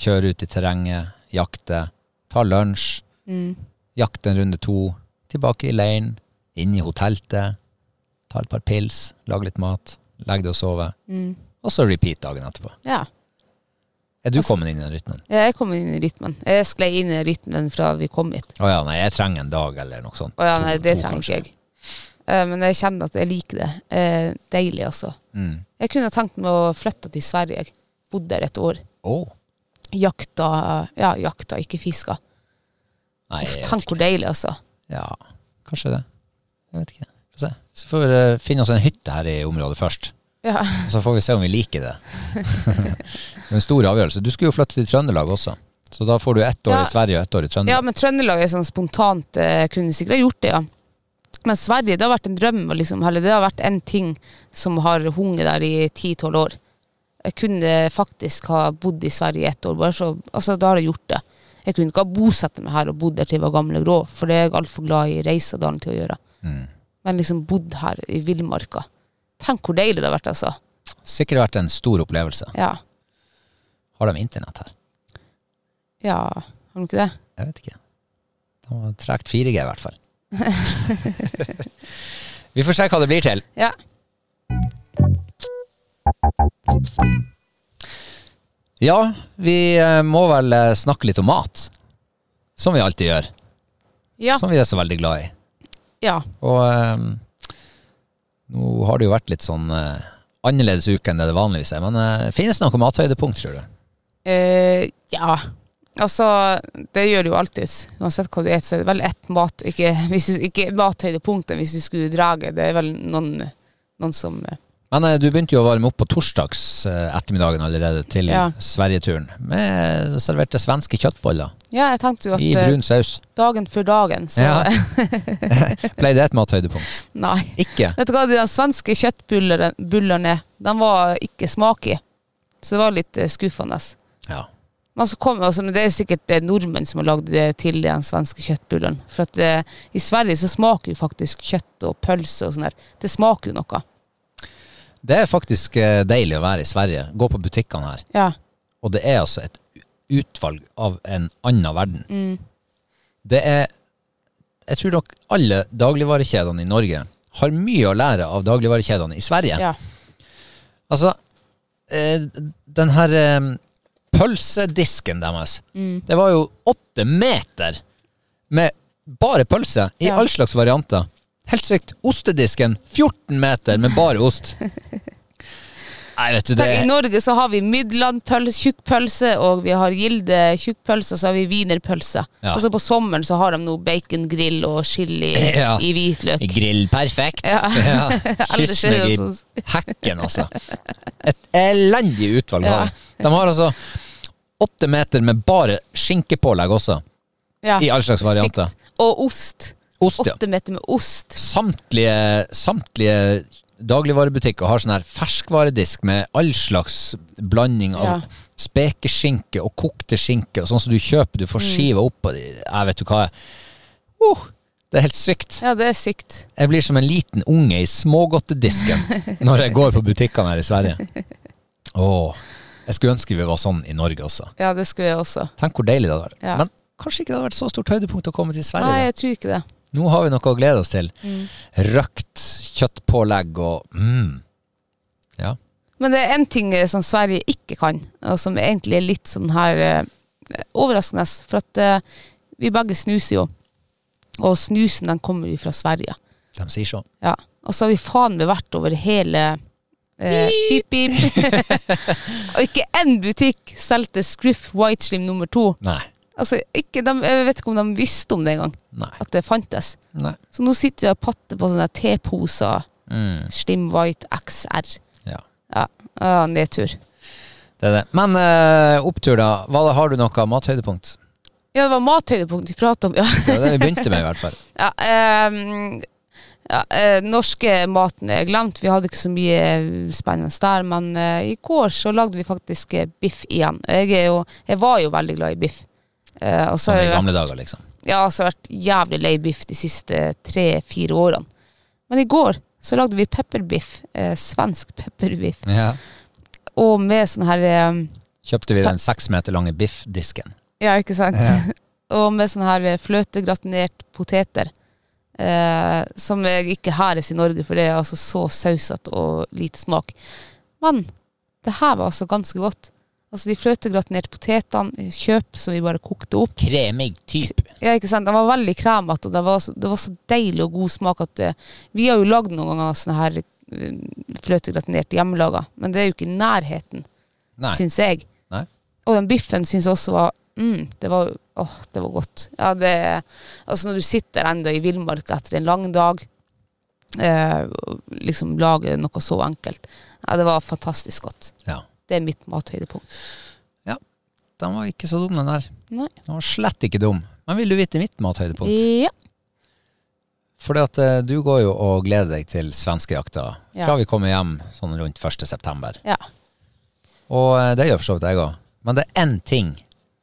kjører ut i terrenget, jakter, tar lunsj, Mm. jakter en runde to, tilbake i leiren, inn i hotelltet, tar et par pils, lager litt mat, legger deg og sover, Mm. og så repeat dagen etterpå. ja. Er du Altså- kommet inn i den rytmen? Jeg kom inn i rytmen. Jeg sklei inn i rytmen fra vi kom hit. Å ja, nei, jeg trenger en dag eller noe sånt. Å ja, nei, det to trenger ikke jeg. Uh, men jeg kjenner at jeg liker det. Uh, deilig, også. Mm. Jeg kunne tenkt meg å flytte til Sverige. Jeg Bodde der et år. Oh. Jakta, ja, jakta, ikke fiska. nei, Uff, tenk hvor deilig, altså. Ja, kanskje det. Jeg vet ikke. Få se. Så får vi eh, finne oss en hytte her i området først. Ja. Så får vi se om vi liker det. det er en stor avgjørelse. Du skulle jo flytte til Trøndelag også. Så da får du ett år Ja. i Sverige og ett år i Trøndelag. ja, men Trøndelag er sånn spontant eh, Kunne sikkert gjort det, ja. Men Sverige, det har vært en drøm. Liksom, eller det har vært en ting som har hunget der i ti-tolv år. Jeg kunne faktisk ha bodd i Sverige i ett år. Bare så, altså, da har jeg gjort det. Jeg kunne ikke ha bosatt meg her og bodd der til jeg var gammel og grå, for det er jeg altfor glad i Reisadalen til å gjøre. Mm. Men liksom bodd her i villmarka. Tenk hvor deilig det har vært, altså. Sikkert vært en stor opplevelse. Ja. Har de internett her? ja. Har de ikke det? Jeg vet ikke. De har tregt 4G i hvert fall. vi får se hva det blir til. Ja. Ja, vi eh, må vel eh, snakke litt om mat. Som vi alltid gjør. Ja. Som vi er så veldig glad i. ja. Og eh, nå har det jo vært litt sånn eh, annerledes uke enn det det vanligvis er. Men eh, finnes det noe mathøydepunkt, tror du? Eh, ja. Altså, det gjør det jo alltid. Uansett hva du spiser, så er det vel ett mat Ikke, ikke mathøydepunktet hvis du skulle drage. Det er vel noen, noen som eh, Men eh, du begynte jo å varme opp på torsdags eh, ettermiddagen allerede til Ja. Sverigeturen. Med serverte svenske kjøttboller Ja, jeg tenkte jo at i eh, brun saus. dagen før dagen, så Ja. Ble det et mathøydepunkt? Nei. Ikke? Vet du hva, de svenske kjøttbullene, de var ikke smak i. Så det var litt skuffende. Ja. Men, så kom, altså, det er sikkert nordmenn som har lagd det til de svenske kjøttbullene. For at i Sverige så smaker jo faktisk kjøtt og pølse og sånn der. Det smaker jo noe. Det er faktisk eh, deilig å være i Sverige. Gå på butikkene her. Ja. Og det er altså et utvalg av en annen verden. Mm. Det er Jeg tror nok alle dagligvarekjedene i Norge har mye å lære av dagligvarekjedene i Sverige. ja. Altså, eh, den her eh, pølsedisken deres. Det var jo åtte meter med bare pølse i Ja. all slags varianter. Helt sykt. Ostedisken, 14 meter med bare ost. Nei, vet du det I Norge så har vi Mydland-pølse, tjukkpølse, og vi har Gilde tjukkpølse, og så har vi wienerpølse. Ja. Og så på sommeren så har de noe bacongrill og chili Ja. i hvitløk. Grill perfekt. Ja. ja. Kyss i sånn- hekken, altså. Et elendig utvalg Ja. har de. De har altså åtte meter med bare skinkepålegg også. Ja. I all slags varianter. Sykt. Og ost. Ost, ja. Åtte meter med ost. Samtlige, samtlige dagligvarebutikker har sånn her ferskvaredisk med all slags blanding av Ja. spekeskinke og kokte skinke, og sånn som du kjøper, du Mm. får skiva opp og de- Jeg vet du hva. oh, det er helt sykt. Ja, det er sykt. Jeg blir som en liten unge i smågodtedisken når jeg går på butikkene her i Sverige. Oh, jeg skulle ønske vi var sånn i Norge også. Ja, det skulle jeg også. Tenk hvor deilig det hadde vært. Ja. Men kanskje ikke det hadde vært så stort høydepunkt å komme til Sverige. Nei, jeg tror ikke det. Nå har vi noe å glede oss til. Mm. Røkt kjøttpålegg og mm. Ja. Men det er en ting eh, som Sverige ikke kan, og som egentlig er litt sånn her eh, overraskende. For at eh, vi begge snuser jo, og snusen den kommer jo fra Sverige. De sier så. Ja. Og så har vi faen meg vært over hele eh, Pip, pip. og ikke én butikk solgte Scriff White Slim nummer to. Nei. Altså, ikke, de, jeg vet ikke om de visste om det engang, at det fantes. Nei. Så nå sitter vi og patter på sånne teposer. Mm. Slim White XR. Ja. Ja, ja nedtur. Det er det. Men uh, opptur, da. Hva, har du noe mathøydepunkt? Ja, det var mathøydepunkt vi pratet om, ja. Det var det vi begynte med, i hvert fall. ja, um, ja eh, norske maten er glemt. Vi hadde ikke så mye eh, spennende der, men eh, i går så lagde vi faktisk eh, biff igjen. Jeg, er jo, jeg var jo veldig glad i biff. Så Som i gamle dager, liksom. ja, så har jeg vært jævlig lei biff de siste tre-fire årene. Men i går så lagde vi pepperbiff, eh, svensk pepperbiff, Ja. og med sånn her eh, Kjøpte vi den seks meter lange biffdisken. Ja, ikke sant? og med sånn her eh, fløtegratinert poteter. Eh, som ikke hæres i Norge, for det er altså så sausete og lite smak. Men det her var altså ganske godt. Altså De fløtegratinerte potetene, kjøp som vi bare kokte opp. Kremig type. Ja, ikke sant? De var veldig kremete, og det var, så, det var så deilig og god smak at det, Vi har jo lagd noen ganger sånne her fløtegratinerte fløtegratinert hjemmelaga, men det er jo ikke i nærheten, syns jeg. Nei. Og den biffen syns jeg også var mm, det var, åh, det var godt. Ja, det, altså når du sitter enda i villmarka etter en lang dag, eh, liksom lager noe så enkelt, ja, det var fantastisk godt. Ja. Det er mitt mathøydepunkt. Ja. Den var ikke så dum, den der. Nei. Den var slett ikke dum. Men vil du vite mitt mathøydepunkt? Ja. Fordi at eh, du går jo og gleder deg til svenskejakta Ja. fra vi kommer hjem sånn rundt 1. september. ja. Og eh, det gjør for så vidt jeg òg. Men det er én ting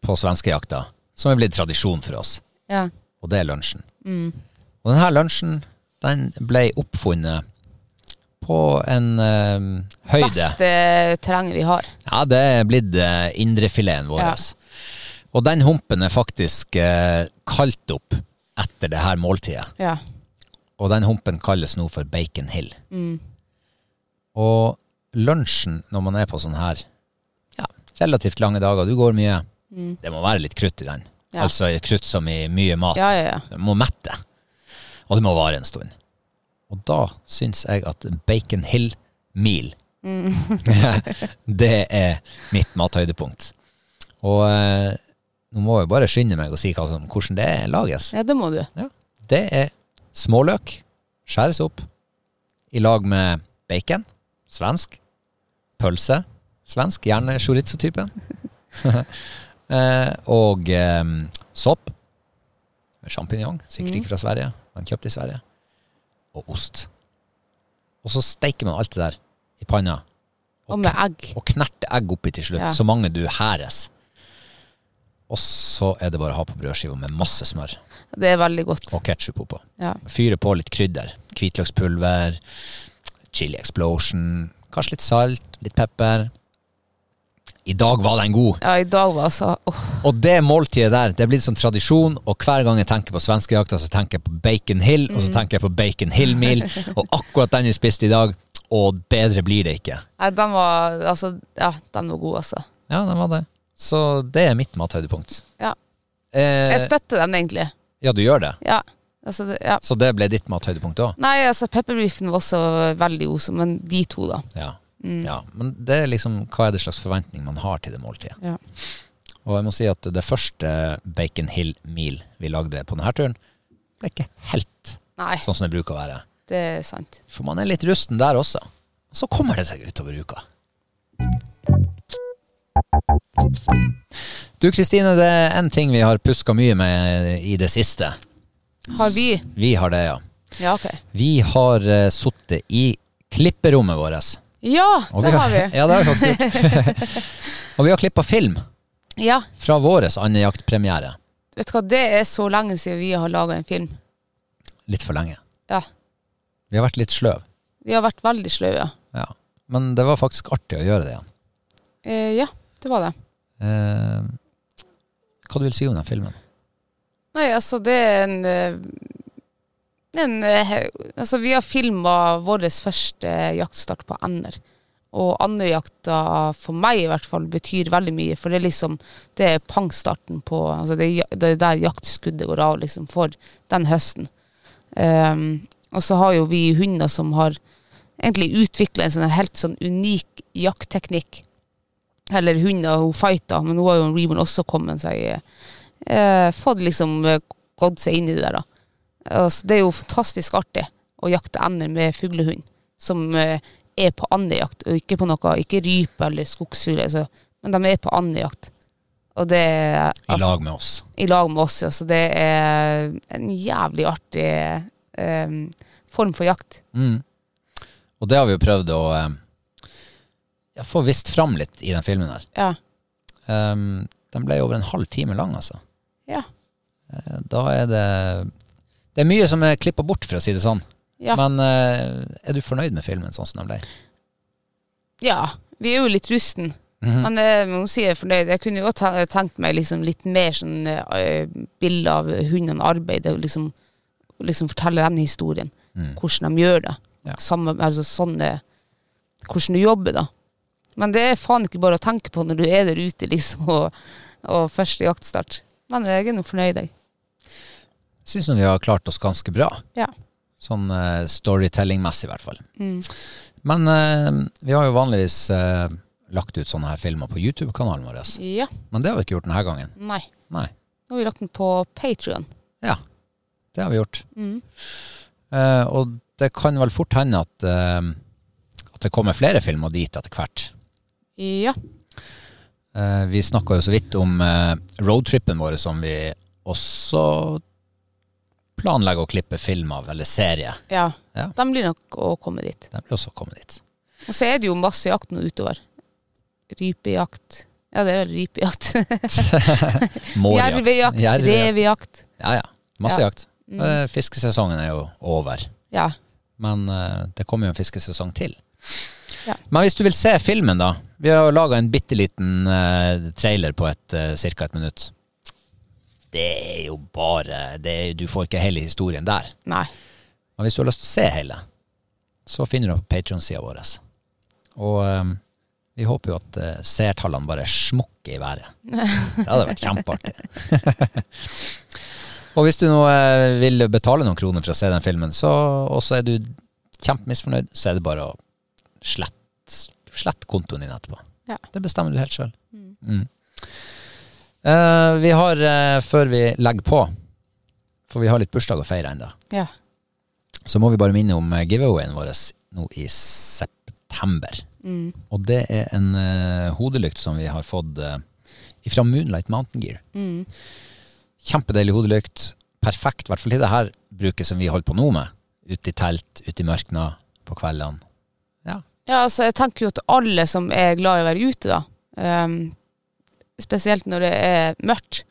på svenskejakta som er blitt tradisjon for oss, ja. og det er lunsjen. Og denne lunsjen den ble oppfunnet på en eh, høyde Beste terrenget vi har. Ja, det er blitt uh, indrefileten vår. Ja. Og den humpen er faktisk uh, kalt opp etter det her måltidet. Ja. Og den humpen kalles nå for Bacon Hill. Mm. Og lunsjen når man er på sånn her ja, relativt lange dager, du går mye, det må være litt krutt i den. Mm. Ja. Altså krutt som i mye mat. Ja, ja, ja. Det må mette. Og det må vare en stund. Og da syns jeg at Bacon Hill Meal Mm. Det er mitt mathøydepunkt. Og eh, nå må jeg bare skynde meg og si hva hvordan det lages. ja, det må du. Det er småløk, skjæres opp, i lag med bacon, svensk, pølse, svensk, gjerne chorizo-typen, eh, og eh, sopp, champignon, sikkert ikke fra Sverige, men kjøpt i Sverige, og ost. Og så steiker man alt det der i panna, Og med egg. og knerte egg oppi til slutt, Ja. så mange du hæres. Og så er det bare å ha på brødskiva med masse smør Det er veldig godt. og ketsjup oppå. Ja. Fyre på litt krydder. Hvitløkspulver, chili explosion, kanskje litt salt, litt pepper. I dag var den god. ja, i dag var altså oh. Og det måltidet der, det er blitt sånn tradisjon, og hver gang jeg tenker på svenskejakta, så tenker jeg på Bacon Hill, og så tenker jeg på Bacon Hill Meal, og akkurat den vi spiste i dag, og bedre blir det ikke. Nei, den var Altså, ja, den var god, altså. Ja, den var det. Så det er mitt mathøydepunkt. Ja. Eh, Jeg støtter den egentlig. ja, du gjør det. Ja. Altså, det, ja. Så det ble ditt mathøydepunkt òg? Nei, altså pepperbeefen var også veldig god, men de to, da. Ja. Mm. ja. Men det er liksom hva er det slags forventning man har til det måltidet. Ja. Og jeg må si at det første Bacon Hill Meal vi lagde på denne turen, ble ikke helt Nei, sånn som det bruker å være. det er sant. For man er litt rusten der også. Så kommer det seg utover uka. Du Kristine, det er en ting vi har puska mye med i det siste. Har vi? Vi har det, ja. Ja, okay. Vi har uh, sittet i klipperommet vårt. Ja, Og det har vi. Ja, det har vi faktisk gjort. og vi har klippa film Ja, fra vår andejaktpremiere. vet du hva, det er så lenge siden vi har laga en film. Litt for lenge. Ja. Vi har vært litt sløv. Vi har vært veldig sløve. Ja. Men det var faktisk artig å gjøre det igjen. Eh, ja, det var det. Eh, hva du vil si om den filmen? Nei, altså, det er en eh, en, eh, altså, vi har filma vår første jaktstart på ender. Og andejakta, for meg i hvert fall, betyr veldig mye. For det er liksom Det er pangstarten på altså det, det er der jaktskuddet går av liksom, for den høsten. Um, og så har jo vi hunder som har egentlig utvikla en sånn helt sånn unik jaktteknikk. Eller hunder hun fighter, men nå har jo Reborn også kommet seg eh, Fått liksom eh, gått seg inn i det der, da. Og det er jo fantastisk artig å jakte ender med fuglehund, som eh, er på andejakt, og ikke på noe, ikke rype eller skogsfugl, altså, men de er på andejakt. Og det altså, I lag med oss. i lag med oss, ja. Så det er en jævlig artig um, form for jakt. Mm. Og det har vi jo prøvd å um, få vist fram litt i den filmen her. Ja. Um, den ble over en halv time lang, altså. Ja. Da er det Det er mye som er klippa bort, for å si det sånn. Ja. Men eh, er du fornøyd med filmen sånn som den ble? ja. Vi er jo litt rusten. Mm eh, men hun sier jeg fornøyd. Jeg kunne jo godt tenkt meg liksom litt mer sånn uh, bilde av hundene arbeider, og liksom, liksom fortelle den historien. Mm. Hvordan de gjør det. Ja. Samme, altså sånne Hvordan du jobber, da. Men det er faen ikke bare å tenke på når du er der ute, liksom, og, og første jaktstart. Men jeg er nå fornøyd, jeg. Syns vi har klart oss ganske bra. Ja. Sånn uh, storytelling-messig, i hvert fall. Mm. Men uh, vi har jo vanligvis uh, lagt ut sånne her filmer på YouTube-kanalen vår. Ja. Men det har vi ikke gjort denne gangen. Nei. Nei. Nå har vi lagt den på Patrion. Ja, det har vi gjort. Mm. Og det kan vel fort hende at, at det kommer flere filmer dit etter hvert. Ja. Vi snakka jo så vidt om roadtrippen vår som vi også planlegger å klippe film av, eller serie. ja. Ja. De blir nok å komme dit. De blir også å komme dit. Og så er det jo masse jakt nå utover. Rypejakt. Ja, det er vel rypejakt. Jervejakt, Jervejakt. revejakt. Ja, ja. Masse Ja. jakt. Mm. fiskesesongen er jo over. Ja. Men uh, det kommer jo en fiskesesong til. Ja. Men hvis du vil se filmen, da. Vi har laga en bitte liten uh, trailer på et uh, ca. et minutt. Det er jo bare det er, Du får ikke hele historien der. Nei. Men hvis du har lyst til å se hele, så finner du på Patrion-sida vår. Og um, vi håper jo at uh, seertallene bare smukker i været. Det hadde vært kjempeartig. og hvis du nå uh, vil betale noen kroner for å se den filmen, så, og så er du kjempemisfornøyd, så er det bare å slette slett kontoen din etterpå. Ja. Det bestemmer du helt sjøl. Mm. Eh, vi har, uh, før vi legger på, for vi har litt bursdag å feire ennå, Ja. så må vi bare minne om eh, giveawayen vår nå i september. Mm. Og det er en uh, hodelykt som vi har fått uh, fra Moonlight Mountain Gear. Mm. Kjempedeilig hodelykt. Perfekt, i hvert fall til det her bruket som vi holder på nå med. Ute i telt, ute i mørkna, på kveldene. Ja. Ja, altså jeg tenker jo at alle som er glad i å være ute, da, ehm, spesielt når det er mørkt,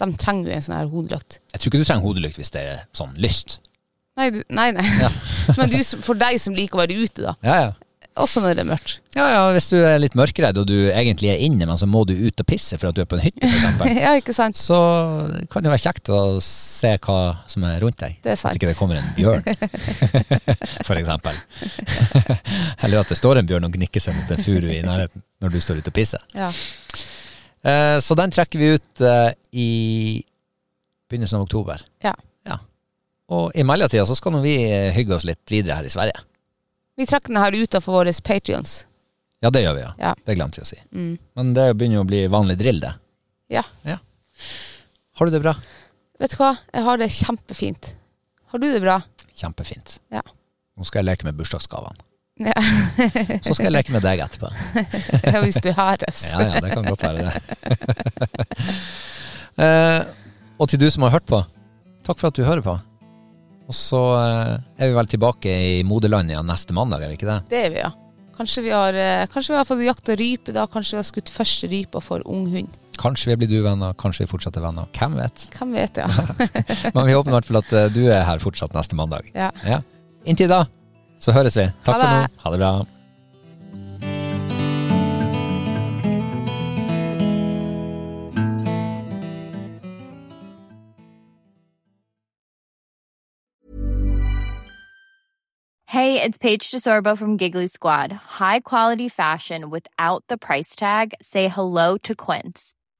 de trenger jo en sånn her hodelykt. Jeg tror ikke du trenger hodelykt hvis det er sånn lyst. Nei, du, nei, nei. Ja. Men du, for deg som liker å være ute, da, Ja, ja. også når det er mørkt. Ja, ja, hvis du er litt mørkredd og du egentlig er inne, men så må du ut og pisse for at du er på en hytte, eksempel. ja, ikke sant? Så kan det være kjekt å se hva som er rundt deg. Det er sant. At ikke det kommer en bjørn, eksempel. Eller at det står en bjørn og gnikker seg mot en furu i nærheten når du står ute og pisser. Ja. Eh, så den trekker vi ut eh, i begynnelsen av oktober. Ja. Ja. Og i mellomtida så skal nå vi eh, hygge oss litt videre her i Sverige. Vi trekker den her utenfor våre patrions. Ja, det gjør vi, ja. Ja. Det glemte vi å si. Mm. Men det begynner jo å bli vanlig drill, det. Ja. Har du det bra? Vet du hva? Jeg har det kjempefint. Har du det bra? Kjempefint. Ja. Nå skal jeg leke med bursdagsgavene. Ja, Så skal jeg leke med deg etterpå. ja hvis du høres. Ja, ja, det kan godt være det. eh, og til du som har hørt på, takk for at du hører på. Og så eh, er vi vel tilbake i moderlandet igjen neste mandag, er vi ikke det? Det er vi, ja. Kanskje vi har, eh, kanskje vi har fått jakta rype da, kanskje vi har skutt første rypa for ung hund. Kanskje vi blir uvenner, kanskje vi fortsatt er venner. Hvem vet? Hvem vet, ja. Men vi håper i hvert fall at eh, du er her fortsatt neste mandag. ja. Ja. Inntil da, så høres vi. Takk Ha for det. nå. Ha det bra. Hey, it's Paige DeSorbo from Giggly Squad. High quality fashion without the price tag. Say hello to Quince.